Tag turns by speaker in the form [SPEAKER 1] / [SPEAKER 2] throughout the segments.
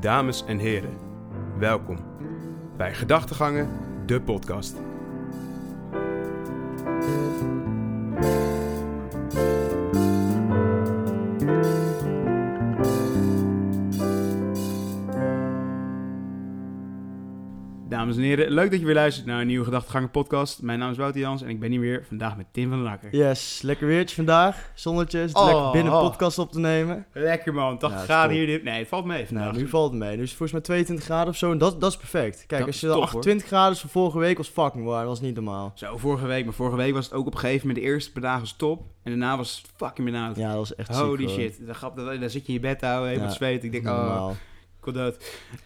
[SPEAKER 1] Dames en heren, welkom bij Gedachtegangen, de podcast. Dames en heren, leuk dat je weer luistert naar een nieuwe Gedachtegangen podcast. Mijn naam is Wouter Jans en ik ben hier weer vandaag met Tim van den Akker.
[SPEAKER 2] Yes, lekker weertje vandaag. Zonnetje, zit
[SPEAKER 1] Oh,
[SPEAKER 2] lekker binnen
[SPEAKER 1] oh.
[SPEAKER 2] podcast op te nemen.
[SPEAKER 1] Lekker man, toch
[SPEAKER 2] Ja, het is
[SPEAKER 1] graden hier. Nee, het valt mee vandaag.
[SPEAKER 2] Nou, nu valt het mee. Nu is het volgens mij 22 graden of zo en dat, dat is perfect. Kijk,
[SPEAKER 1] Dat
[SPEAKER 2] als
[SPEAKER 1] is
[SPEAKER 2] je
[SPEAKER 1] top,
[SPEAKER 2] 28 graden is van vorige week was fucking warm. Dat was niet normaal.
[SPEAKER 1] Zo, vorige week. Maar vorige week was het ook op een gegeven moment de eerste paar dagen was top. En daarna was het fucking benauwd.
[SPEAKER 2] Ja, dat was echt ziek,
[SPEAKER 1] Holy shit. Dan, grap, dan, dan zit je in je bed te houden, helemaal
[SPEAKER 2] Ja,
[SPEAKER 1] zweet. Ik denk, oh,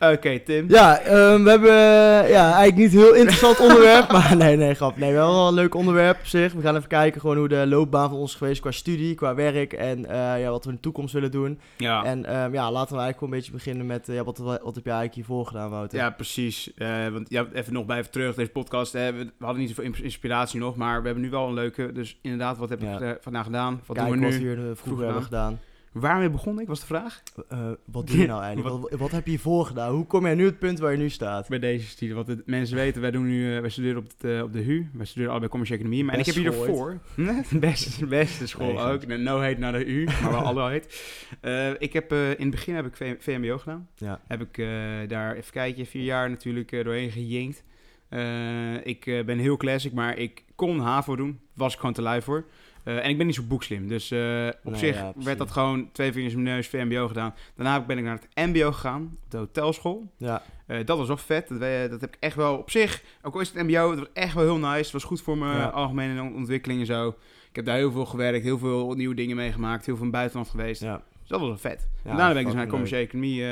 [SPEAKER 1] Oké, Tim.
[SPEAKER 2] Ja, ehm, we hebben eh, ja, eigenlijk niet heel interessant onderwerp. Maar nee, nee, grap. Nee, wel een leuk onderwerp op zich. We gaan even kijken gewoon hoe de loopbaan van ons is geweest qua studie, qua werk. En eh, ja, wat we in de toekomst willen doen.
[SPEAKER 1] Ja.
[SPEAKER 2] En ehm, ja, laten we eigenlijk gewoon een beetje beginnen met... eh, ja, wat, wat heb jij eigenlijk hiervoor gedaan, Wouter?
[SPEAKER 1] Ja, precies. Eh, want ja, even nog bij even terug. Deze podcast, hè, we, hadden niet zoveel ins- inspiratie nog, maar we hebben nu wel een leuke. Dus inderdaad, wat heb ik
[SPEAKER 2] Ja.
[SPEAKER 1] vandaag gedaan? Wat doen we
[SPEAKER 2] wat
[SPEAKER 1] nu?
[SPEAKER 2] we hier vroeger
[SPEAKER 1] gedaan.
[SPEAKER 2] hebben gedaan.
[SPEAKER 1] Waarmee begon ik, was de vraag?
[SPEAKER 2] Eh, wat doe je nou eigenlijk? wat, wat heb je hiervoor gedaan? Hoe kom jij nu op het punt waar je nu staat?
[SPEAKER 1] Bij deze studie. Want de mensen weten, wij, doen nu, eh, wij studeren op de, op de HU. Wij studeren allebei commerciële economie. Maar en ik heb
[SPEAKER 2] Beste
[SPEAKER 1] hier
[SPEAKER 2] school
[SPEAKER 1] ervoor... beste, beste school
[SPEAKER 2] Nee,
[SPEAKER 1] ook. No heet naar de U, maar wel alle heet. Eh, ik heb, eh, in het begin heb ik VMBO gedaan.
[SPEAKER 2] Ja.
[SPEAKER 1] Heb ik eh, daar, even kijken, vier jaar natuurlijk eh, doorheen gejinkt. Eh, ik eh, ben heel classic, maar ik kon HAVO doen. Was ik gewoon te lui voor. Eh, en ik ben niet zo boekslim. Dus eh, op
[SPEAKER 2] Nee,
[SPEAKER 1] zich
[SPEAKER 2] ja,
[SPEAKER 1] werd dat gewoon twee vingers in mijn neus, VMBO gedaan. Daarna ben ik naar het MBO gegaan, op de hotelschool.
[SPEAKER 2] Ja,
[SPEAKER 1] Eh, dat was wel vet. Dat, dat heb ik echt wel op zich. Ook al is het MBO, het was echt wel heel nice. Het was goed voor mijn
[SPEAKER 2] Ja.
[SPEAKER 1] algemene on- ontwikkeling en zo. Ik heb daar heel veel gewerkt, heel veel nieuwe dingen meegemaakt, heel veel in het buitenland geweest.
[SPEAKER 2] ja.
[SPEAKER 1] Dus dat was wel vet.
[SPEAKER 2] Ja,
[SPEAKER 1] daarna ben ik dus naar commerciële economie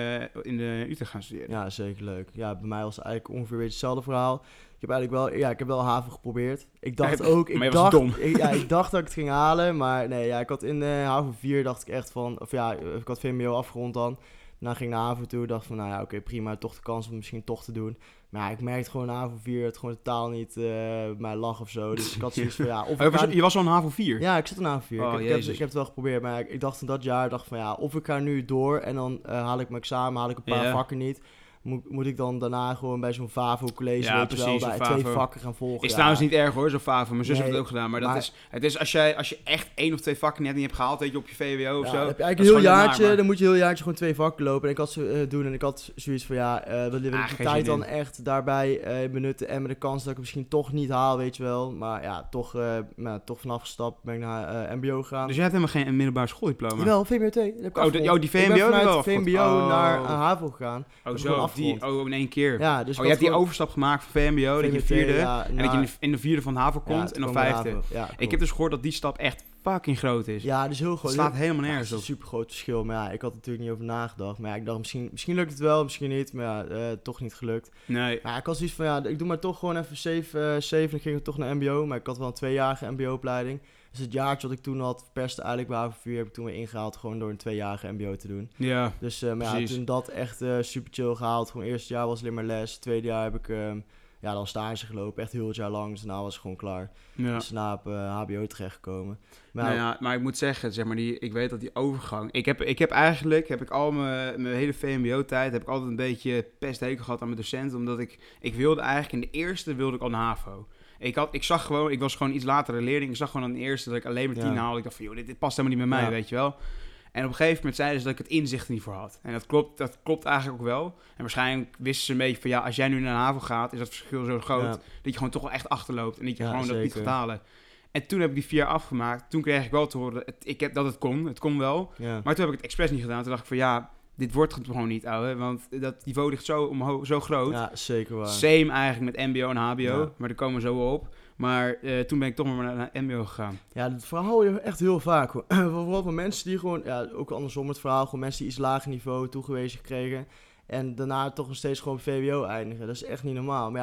[SPEAKER 1] in de Utrecht gaan studeren.
[SPEAKER 2] ja, zeker leuk. Ja, bij mij was het eigenlijk ongeveer hetzelfde verhaal. Ik heb eigenlijk wel, ja, ik heb wel haven geprobeerd. Ik dacht
[SPEAKER 1] Ja,
[SPEAKER 2] ook, ik
[SPEAKER 1] maar je was
[SPEAKER 2] dacht,
[SPEAKER 1] dom.
[SPEAKER 2] Ik, ja, ik dacht dat ik het ging halen, maar nee, ja, ik had in eh haven 4 dacht ik echt van, of ja, ik had VMBO afgerond dan. Daarna ging ik naar haven toe, dacht van, nou ja, oké, prima, toch de kans om misschien toch te doen. Maar ja, ik merkte gewoon haven 4 het gewoon totaal niet eh bij mij lag of zo. Dus ik had zoiets van, ja, of
[SPEAKER 1] Oh, je, was,
[SPEAKER 2] ga-
[SPEAKER 1] je was al een HAVO 4?
[SPEAKER 2] Ja, ik zit in haven 4.
[SPEAKER 1] Oh,
[SPEAKER 2] ik, heb, ik, heb,
[SPEAKER 1] Jezus.
[SPEAKER 2] ik heb het wel geprobeerd, maar ik, ik dacht in dat jaar, dacht van ja, of ik ga nu door en dan eh, haal ik mijn examen, haal ik een paar vakken niet. Moet, moet ik dan daarna gewoon bij zo'n FAVO-college,
[SPEAKER 1] Ja,
[SPEAKER 2] weet je wel,
[SPEAKER 1] precies,
[SPEAKER 2] bij twee
[SPEAKER 1] FAVO.
[SPEAKER 2] vakken gaan volgen.
[SPEAKER 1] Is
[SPEAKER 2] ja.
[SPEAKER 1] trouwens niet erg hoor, zo FAVO. Mijn zus
[SPEAKER 2] Nee,
[SPEAKER 1] heeft het ook gedaan. Maar, dat is, het is als, jij, als je echt één of twee vakken net niet hebt gehaald, weet je, op je VWO of
[SPEAKER 2] Ja,
[SPEAKER 1] zo.
[SPEAKER 2] dan heb je eigenlijk een heel jaartje,
[SPEAKER 1] maar-
[SPEAKER 2] dan moet je heel jaartje gewoon twee vakken lopen. En ik had zo eh, doen en ik had zoiets van ja, eh wil,
[SPEAKER 1] Ah,
[SPEAKER 2] ik die
[SPEAKER 1] geen
[SPEAKER 2] tijd dan echt daarbij eh, benutten en met de kans dat ik het misschien toch niet haal, weet je wel. Maar ja, toch, nou, toch vanaf gestapt ben ik naar MBO gegaan.
[SPEAKER 1] Dus jij hebt helemaal geen middelbare schooldiploma?
[SPEAKER 2] Jawel, VMBO 2. dat heb ik
[SPEAKER 1] Oh, de- oh, die VMBO
[SPEAKER 2] Ik ben vanuit
[SPEAKER 1] wel.
[SPEAKER 2] VMBO
[SPEAKER 1] Oh.
[SPEAKER 2] naar uh, HAVO gegaan.
[SPEAKER 1] Oh, zo. Die, oh, in één keer.
[SPEAKER 2] Ja, dus
[SPEAKER 1] oh, je hebt die overstap gemaakt van VMBO, dat je vierde,
[SPEAKER 2] ja,
[SPEAKER 1] en dat je in de, in de vierde van HAVO komt en dan vijfde. Ik heb dus gehoord dat die stap echt fucking groot is.
[SPEAKER 2] Ja, dus heel
[SPEAKER 1] het
[SPEAKER 2] groot.
[SPEAKER 1] slaat helemaal nergens
[SPEAKER 2] het
[SPEAKER 1] op.
[SPEAKER 2] is een super groot verschil. Maar ja, ik had er natuurlijk niet over nagedacht. Maar ja, ik dacht misschien, misschien lukt het wel, misschien niet. Maar ja, eh, toch niet gelukt.
[SPEAKER 1] Nee.
[SPEAKER 2] Maar ja, ik had zoiets van, ja, ik doe maar toch gewoon even 7. eh, 7 dan ging ik toch naar MBO. Maar ik had wel een tweejarige MBO-opleiding. Dus het jaartje wat ik toen had, verperste eigenlijk bij 4, heb ik toen weer ingehaald. Gewoon door een tweejarige MBO te doen.
[SPEAKER 1] Ja.
[SPEAKER 2] Dus eh, maar ja, toen dat echt eh, super chill gehaald. Gewoon eerste jaar was alleen maar les. Tweede jaar heb ik ehm, ja, dan stage gelopen. Echt heel het jaar lang. Dus daarna was het gewoon klaar.
[SPEAKER 1] ja.
[SPEAKER 2] Dus daarna op eh, HBO terechtgekomen. Maar
[SPEAKER 1] Nou
[SPEAKER 2] ja,
[SPEAKER 1] maar ik moet zeggen, zeg maar, die, ik weet dat die overgang... Ik heb, ik heb eigenlijk, heb ik al mijn, mijn hele VMBO-tijd, heb ik altijd een beetje pesthekel gehad aan mijn docenten, omdat ik, ik wilde eigenlijk, in de eerste wilde ik al naar HAVO. Ik, had, ik zag gewoon, ik was gewoon iets latere leerling, ik zag gewoon aan de eerste dat ik alleen maar tien
[SPEAKER 2] Ja.
[SPEAKER 1] haalde. Ik dacht van, joh, dit, dit past helemaal niet bij mij,
[SPEAKER 2] Ja.
[SPEAKER 1] weet je wel. En op een gegeven moment zeiden ze dat ik het inzicht er niet voor had. En dat klopt, dat klopt eigenlijk ook wel. En waarschijnlijk wisten ze een beetje van, ja, als jij nu naar de HAVO gaat, is dat verschil zo groot,
[SPEAKER 2] Ja.
[SPEAKER 1] dat je gewoon toch wel echt achterloopt en dat je
[SPEAKER 2] Ja,
[SPEAKER 1] gewoon dat niet gaat halen. En toen heb ik die vier jaar afgemaakt. Toen kreeg ik wel te horen het, ik heb, dat het kon. Het kon wel.
[SPEAKER 2] ja.
[SPEAKER 1] Maar toen heb ik het expres niet gedaan. Toen dacht ik van ja, dit wordt het gewoon niet, ouwe. Want dat niveau ligt zo, omhoog, zo groot.
[SPEAKER 2] ja, zeker waar.
[SPEAKER 1] Same eigenlijk met mbo en hbo. Maar daar komen we zo op. Maar eh, toen ben ik toch maar naar, naar mbo gegaan.
[SPEAKER 2] Ja, dat verhaal hoor je echt heel vaak. hoor. Vooral van mensen die gewoon, ja, ook andersom het verhaal, gewoon mensen die iets lager niveau toegewezen kregen. En daarna toch nog steeds gewoon VWO eindigen. Dat is echt niet normaal. Maar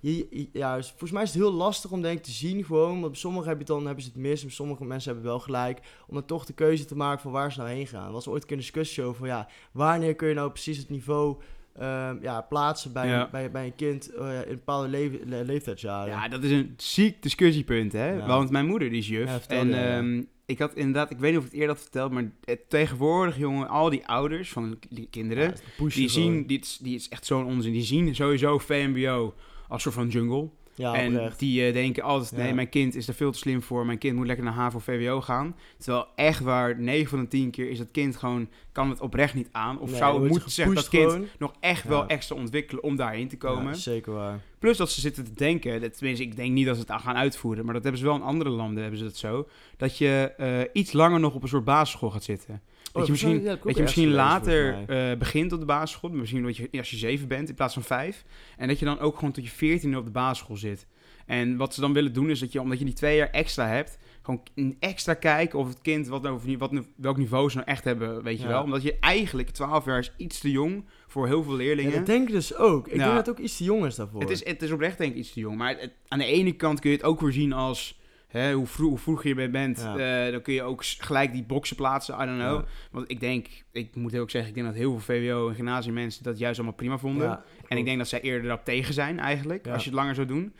[SPEAKER 2] ja, ja volgens mij is het heel lastig om denk ik te zien gewoon. Want sommigen heb je dan, hebben ze het mis. En sommige mensen hebben wel gelijk. Om dan toch de keuze te maken van waar ze nou heen gaan. Er was ooit een discussie over ja, wanneer kun je nou precies het niveau ehm, ja, plaatsen bij,
[SPEAKER 1] Ja.
[SPEAKER 2] bij, bij een kind eh, in bepaalde le- le- leeftijdsjaren.
[SPEAKER 1] Ja, dat is een ziek discussiepunt, hè?
[SPEAKER 2] Ja.
[SPEAKER 1] Want mijn moeder die is juf.
[SPEAKER 2] Ja,
[SPEAKER 1] en ehm, ik had inderdaad, ik weet niet of ik het eerder had verteld, maar tegenwoordig, jongen, al die ouders van die kinderen, die
[SPEAKER 2] gewoon.
[SPEAKER 1] zien, die is, die is echt zo'n onzin, die zien sowieso VMBO als soort van jungle.
[SPEAKER 2] Ja,
[SPEAKER 1] en
[SPEAKER 2] oprecht.
[SPEAKER 1] die eh, denken altijd, nee, mijn kind is er veel te slim voor, mijn kind moet lekker naar HAVO VWO gaan. Terwijl echt waar, 9 van de 10 keer is dat kind gewoon, kan het oprecht niet aan. Of
[SPEAKER 2] Nee,
[SPEAKER 1] zou het moeten zeggen dat kind nog echt
[SPEAKER 2] Ja.
[SPEAKER 1] wel extra ontwikkelen om daarheen te komen.
[SPEAKER 2] Zeker waar.
[SPEAKER 1] Plus dat ze zitten te denken, dat, tenminste ik denk niet dat ze het aan gaan uitvoeren, maar dat hebben ze wel in andere landen hebben ze dat zo, dat je eh, iets langer nog op een soort basisschool gaat zitten. Dat je misschien,
[SPEAKER 2] Oh, ja, dat ik ook
[SPEAKER 1] je misschien later eh, begint op de basisschool, misschien dat je, als je zeven bent in plaats van vijf, en dat je dan ook gewoon tot je veertiende op de basisschool zit. En wat ze dan willen doen is dat je, omdat je die twee jaar extra hebt, gewoon een extra kijken of het kind wat over wat, welk niveau ze nou echt hebben, weet je
[SPEAKER 2] Ja.
[SPEAKER 1] wel. Omdat je eigenlijk 12 jaar is iets te jong voor heel veel
[SPEAKER 2] Ja,
[SPEAKER 1] leerlingen.
[SPEAKER 2] dat denk ik dus ook. Ik
[SPEAKER 1] Ja.
[SPEAKER 2] denk dat het ook iets te jong is daarvoor.
[SPEAKER 1] Het is, het is oprecht denk ik iets te jong. Maar het- aan de ene kant kun je het ook weer zien als... Hè, hoe, vroeg, hoe je bent,
[SPEAKER 2] Ja.
[SPEAKER 1] eh, dan kun je ook gelijk die boxen plaatsen. I don't know.
[SPEAKER 2] Ja.
[SPEAKER 1] Want ik denk, ik moet ook zeggen, ik denk dat heel veel VWO en gymnasiumensen dat juist allemaal prima vonden.
[SPEAKER 2] Ja,
[SPEAKER 1] en ik denk dat zij eerder daarop tegen zijn eigenlijk, als je het langer zou doen.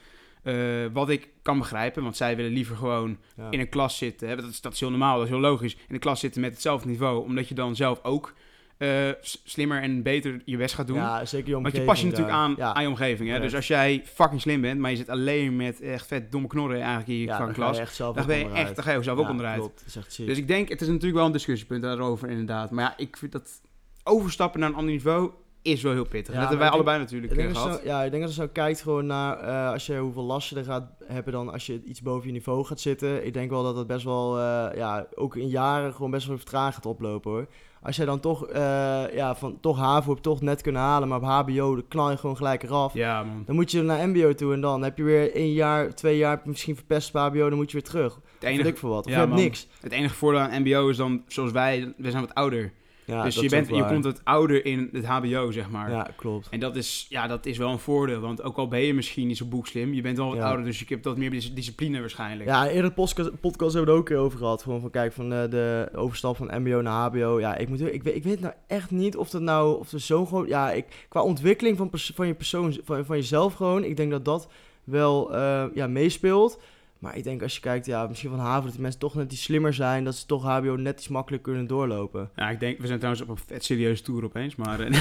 [SPEAKER 1] Eh, wat ik kan begrijpen, want zij willen liever gewoon in een klas zitten. Hè, dat, is, dat is heel normaal, dat is heel logisch. In een klas zitten met hetzelfde niveau, omdat je dan zelf ook eh, slimmer en beter je best gaat doen.
[SPEAKER 2] Ja, zeker je
[SPEAKER 1] Want je
[SPEAKER 2] omgeving
[SPEAKER 1] past je natuurlijk
[SPEAKER 2] daar.
[SPEAKER 1] aan,
[SPEAKER 2] Ja.
[SPEAKER 1] aan je omgeving. Hè? Dus als jij fucking slim bent, maar je zit alleen met echt vet domme knorren eigenlijk in je
[SPEAKER 2] ja,
[SPEAKER 1] fucking
[SPEAKER 2] dan ga je
[SPEAKER 1] klas.
[SPEAKER 2] echt zelf
[SPEAKER 1] Dan ben je echt, dan ga je ook zelf ook onderuit.
[SPEAKER 2] Klopt, dat is echt ziek.
[SPEAKER 1] Dus ik denk, het is natuurlijk wel een discussiepunt daarover inderdaad. Maar ja, ik vind dat overstappen naar een ander niveau is wel heel pittig. Dat hebben wij
[SPEAKER 2] denk-
[SPEAKER 1] allebei natuurlijk
[SPEAKER 2] ik
[SPEAKER 1] eh, gehad.
[SPEAKER 2] zo, ja, ik denk dat als je zo kijkt gewoon naar eh, als je hoeveel last je er gaat hebben dan als je iets boven je niveau gaat zitten. Ik denk wel dat dat best wel, ja, ook in jaren gewoon best wel vertraging gaat oplopen hoor. Als jij dan toch, eh, ja, van toch HAVO hebt toch net kunnen halen, maar op HBO dan knal je gewoon gelijk eraf.
[SPEAKER 1] Ja, man.
[SPEAKER 2] Dan moet je naar MBO toe en dan heb je weer één jaar, twee jaar misschien verpest op HBO, dan moet je weer terug.
[SPEAKER 1] Het enige,
[SPEAKER 2] ik voor wat. Of
[SPEAKER 1] ja,
[SPEAKER 2] niks.
[SPEAKER 1] het enige voordeel aan MBO is dan, zoals wij, we zijn wat ouder.
[SPEAKER 2] Ja,
[SPEAKER 1] dus
[SPEAKER 2] dat
[SPEAKER 1] je, bent, je komt wat ouder in het HBO, zeg maar.
[SPEAKER 2] Ja, klopt.
[SPEAKER 1] En dat is, ja, dat is wel een voordeel. Want ook al ben je misschien niet zo boekslim, je bent wel wat
[SPEAKER 2] Ja.
[SPEAKER 1] ouder, dus je hebt wat meer dis- discipline waarschijnlijk.
[SPEAKER 2] Ja, eerder de podcast, podcast hebben we het ook over gehad. Gewoon van kijk, van eh, de overstap van MBO naar HBO. Ja, ik, moet, ik, weet, ik weet nou echt niet of dat nou, of zo gewoon, ja, ik, qua ontwikkeling van, van je persoon, van, van jezelf gewoon, ik denk dat dat wel eh, ja, meespeelt. Maar ik denk als je kijkt, ja, misschien van HAVO, dat die mensen toch net iets slimmer zijn, dat ze toch HBO net iets makkelijker kunnen doorlopen.
[SPEAKER 1] Ja, ik denk, we zijn trouwens op een vet serieuze tour opeens, maar... eh,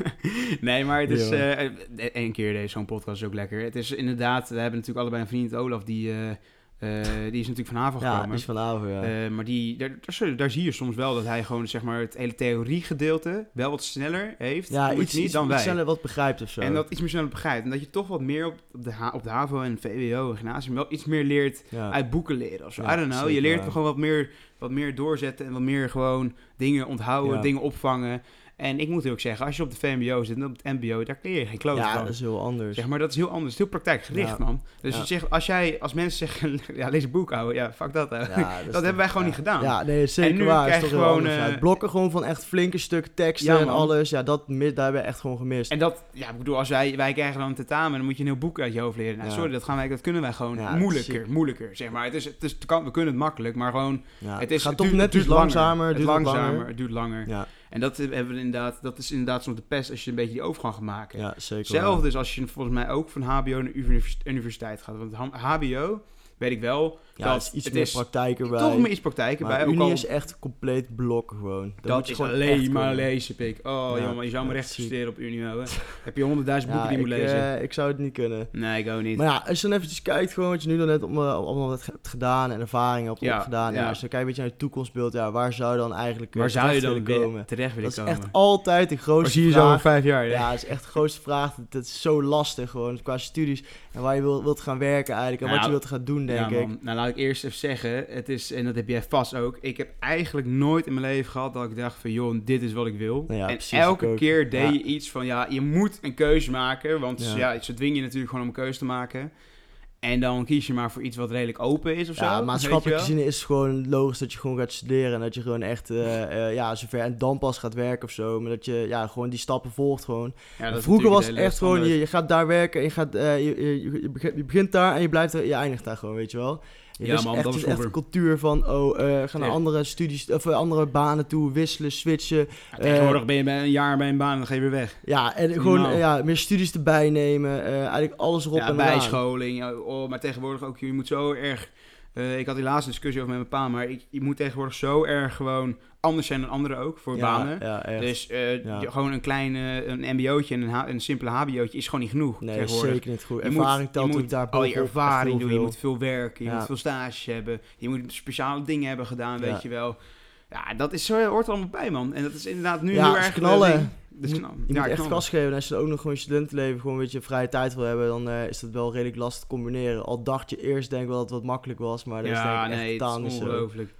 [SPEAKER 1] nee, maar het is...
[SPEAKER 2] Ja.
[SPEAKER 1] eh Eén keer deze zo'n podcast is ook lekker. Het is inderdaad, we hebben natuurlijk allebei een vriend, Olaf, die, eh, eh, die is natuurlijk van
[SPEAKER 2] Ja,
[SPEAKER 1] gekomen.
[SPEAKER 2] is van HAVO, ja.
[SPEAKER 1] Maar die, daar, daar, daar zie je soms wel dat hij gewoon zeg maar, het hele theoriegedeelte wel wat sneller heeft
[SPEAKER 2] ja, iets,
[SPEAKER 1] niet
[SPEAKER 2] iets,
[SPEAKER 1] dan wij.
[SPEAKER 2] sneller wat begrijpt of zo.
[SPEAKER 1] En dat iets meer sneller begrijpt. En dat je toch wat meer op de, op de HAVO en VWO en gymnasium wel iets meer leert
[SPEAKER 2] ja.
[SPEAKER 1] uit boeken leren. Of zo.
[SPEAKER 2] Ja,
[SPEAKER 1] I don't know. Je leert gewoon wat meer, wat meer doorzetten en wat meer gewoon dingen onthouden,
[SPEAKER 2] Ja.
[SPEAKER 1] dingen opvangen. En ik moet ook zeggen, als je op de VMBO zit en op het MBO, daar leer je geen kloot
[SPEAKER 2] ja, dat is heel anders.
[SPEAKER 1] Zeg maar, dat is heel anders. Het is heel praktijkgericht,
[SPEAKER 2] Ja.
[SPEAKER 1] man. Dus
[SPEAKER 2] Ja.
[SPEAKER 1] zegt, als, jij, als mensen zeggen, ja, lees een boek, ouwe. Ja, fuck dat, dat
[SPEAKER 2] is
[SPEAKER 1] hebben wij gewoon niet gedaan.
[SPEAKER 2] Ja, nee, zeker
[SPEAKER 1] nu
[SPEAKER 2] waar.
[SPEAKER 1] krijg
[SPEAKER 2] is toch
[SPEAKER 1] gewoon,
[SPEAKER 2] uit. Blokken gewoon van echt flinke stukken teksten en alles. Ja, dat, daar hebben we echt gewoon gemist.
[SPEAKER 1] En dat, ja, ik bedoel, als wij, wij krijgen dan een tentamen, dan moet je een heel boek uit je hoofd leren. Nou, sorry, dat, gaan wij, dat kunnen wij gewoon moeilijker, moeilijker, zeg maar. Het is, het is, het kan, we kunnen het makkelijk, maar gewoon, het, is,
[SPEAKER 2] gaat
[SPEAKER 1] het
[SPEAKER 2] toch net iets langzamer.
[SPEAKER 1] Het
[SPEAKER 2] duurt
[SPEAKER 1] langzamer,
[SPEAKER 2] langer.
[SPEAKER 1] het duurt langer.
[SPEAKER 2] Ja,
[SPEAKER 1] En dat hebben we inderdaad, dat is inderdaad soms de pest als je een beetje die overgang gaat maken.
[SPEAKER 2] ja, zeker.
[SPEAKER 1] Hetzelfde is als je volgens mij ook van HBO naar univers- universiteit gaat. Want HBO, weet ik wel,
[SPEAKER 2] Ja,
[SPEAKER 1] dat
[SPEAKER 2] is iets meer praktijk erbij.
[SPEAKER 1] toch meer iets praktijk
[SPEAKER 2] maar
[SPEAKER 1] erbij. Ook
[SPEAKER 2] Unie is echt compleet blokken gewoon. Dan
[SPEAKER 1] dat
[SPEAKER 2] je
[SPEAKER 1] is
[SPEAKER 2] gewoon
[SPEAKER 1] alleen maar lezen, pik. Oh,
[SPEAKER 2] Ja,
[SPEAKER 1] jongen, je zou me recht presteren op Unie, ouwe. Heb je honderdduizend boeken die je moet lezen?
[SPEAKER 2] eh, ik zou het niet kunnen.
[SPEAKER 1] nee, ik ook niet.
[SPEAKER 2] Maar ja, als je dan eventjes kijkt, gewoon wat je nu dan net om, eh, allemaal hebt hebt gedaan en ervaringen hebt opgedaan. Ja, als je dan kijkt een beetje naar het toekomstbeeld, ja, waar zou dan eigenlijk eh,
[SPEAKER 1] Waar zou je dan
[SPEAKER 2] komen?
[SPEAKER 1] terecht willen
[SPEAKER 2] Dat is
[SPEAKER 1] komen?
[SPEAKER 2] echt altijd de grootste
[SPEAKER 1] zie je zo over
[SPEAKER 2] vraag.
[SPEAKER 1] vijf jaar?
[SPEAKER 2] Ja, dat is echt de grootste vraag. Dat is zo lastig gewoon qua studies en waar je wilt, wilt gaan werken eigenlijk en
[SPEAKER 1] Nou,
[SPEAKER 2] wat je wilt gaan doen, denk ik.
[SPEAKER 1] Laat ik eerst even zeggen, het is, en dat heb jij vast ook, ik heb eigenlijk nooit in mijn leven gehad dat ik dacht van, joh, dit is wat ik wil.
[SPEAKER 2] Nou ja,
[SPEAKER 1] en elke keer deed
[SPEAKER 2] Ja.
[SPEAKER 1] je iets van, ja, je moet een keuze maken, want
[SPEAKER 2] Ja.
[SPEAKER 1] ja. ze dwingen je natuurlijk gewoon om een keuze te maken. En dan kies je maar voor iets wat redelijk open is of zo.
[SPEAKER 2] Ja, maatschappelijk gezien is het gewoon logisch dat je gewoon gaat studeren en dat je gewoon echt, eh, eh, ja, zover en dan pas gaat werken of zo. Maar dat je, ja, gewoon die stappen volgt gewoon.
[SPEAKER 1] Ja,
[SPEAKER 2] Vroeger was het echt gewoon, je, je gaat daar werken en je, gaat, eh, je, je, je begint daar en je blijft er, je eindigt daar gewoon, weet je wel. Ja,
[SPEAKER 1] Ja,
[SPEAKER 2] dus
[SPEAKER 1] man,
[SPEAKER 2] echt,
[SPEAKER 1] dat
[SPEAKER 2] is echt cultuur van, oh, eh ga naar
[SPEAKER 1] Ja.
[SPEAKER 2] andere studies, of eh, andere banen toe, wisselen, switchen.
[SPEAKER 1] Ja, tegenwoordig ben je bij een jaar bij een baan en dan ga je weer weg.
[SPEAKER 2] Ja, en gewoon eh, ja, meer studies erbij nemen, eigenlijk alles erop
[SPEAKER 1] Ja,
[SPEAKER 2] en eraan.
[SPEAKER 1] bijscholing. ja, oh, maar tegenwoordig ook, je moet zo erg... eh, ik had die laatste discussie over met mijn pa, maar ik, je moet tegenwoordig zo erg gewoon anders zijn dan anderen ook voor
[SPEAKER 2] ja,
[SPEAKER 1] banen.
[SPEAKER 2] Ja.
[SPEAKER 1] Dus eh,
[SPEAKER 2] Ja.
[SPEAKER 1] je- gewoon een klein een mbo'tje en een, een simpele hbo'tje is gewoon niet genoeg
[SPEAKER 2] nee, zeker niet goed.
[SPEAKER 1] Je moet-
[SPEAKER 2] Ervaring
[SPEAKER 1] je
[SPEAKER 2] telt
[SPEAKER 1] moet
[SPEAKER 2] ook daar
[SPEAKER 1] al je ervaring doen, je moet veel werken, je moet veel stages hebben, je moet speciale dingen hebben gedaan, weet je wel. Ja, dat is, zo hoort er allemaal bij, man. En dat is inderdaad nu
[SPEAKER 2] Ja,
[SPEAKER 1] heel
[SPEAKER 2] is
[SPEAKER 1] erg... eh,
[SPEAKER 2] knallen.
[SPEAKER 1] is
[SPEAKER 2] Je,
[SPEAKER 1] knal-
[SPEAKER 2] je
[SPEAKER 1] ja,
[SPEAKER 2] moet echt
[SPEAKER 1] knallen.
[SPEAKER 2] gas geven. En als je ook nog gewoon je studentenleven gewoon een beetje vrije tijd wil hebben, dan eh, is dat wel redelijk lastig te combineren. Al dacht je eerst denk ik wel dat het wat makkelijk was, maar dat is denk
[SPEAKER 1] Ja,
[SPEAKER 2] ik echt
[SPEAKER 1] nee, het
[SPEAKER 2] niet
[SPEAKER 1] is
[SPEAKER 2] zo.
[SPEAKER 1] ongelooflijk.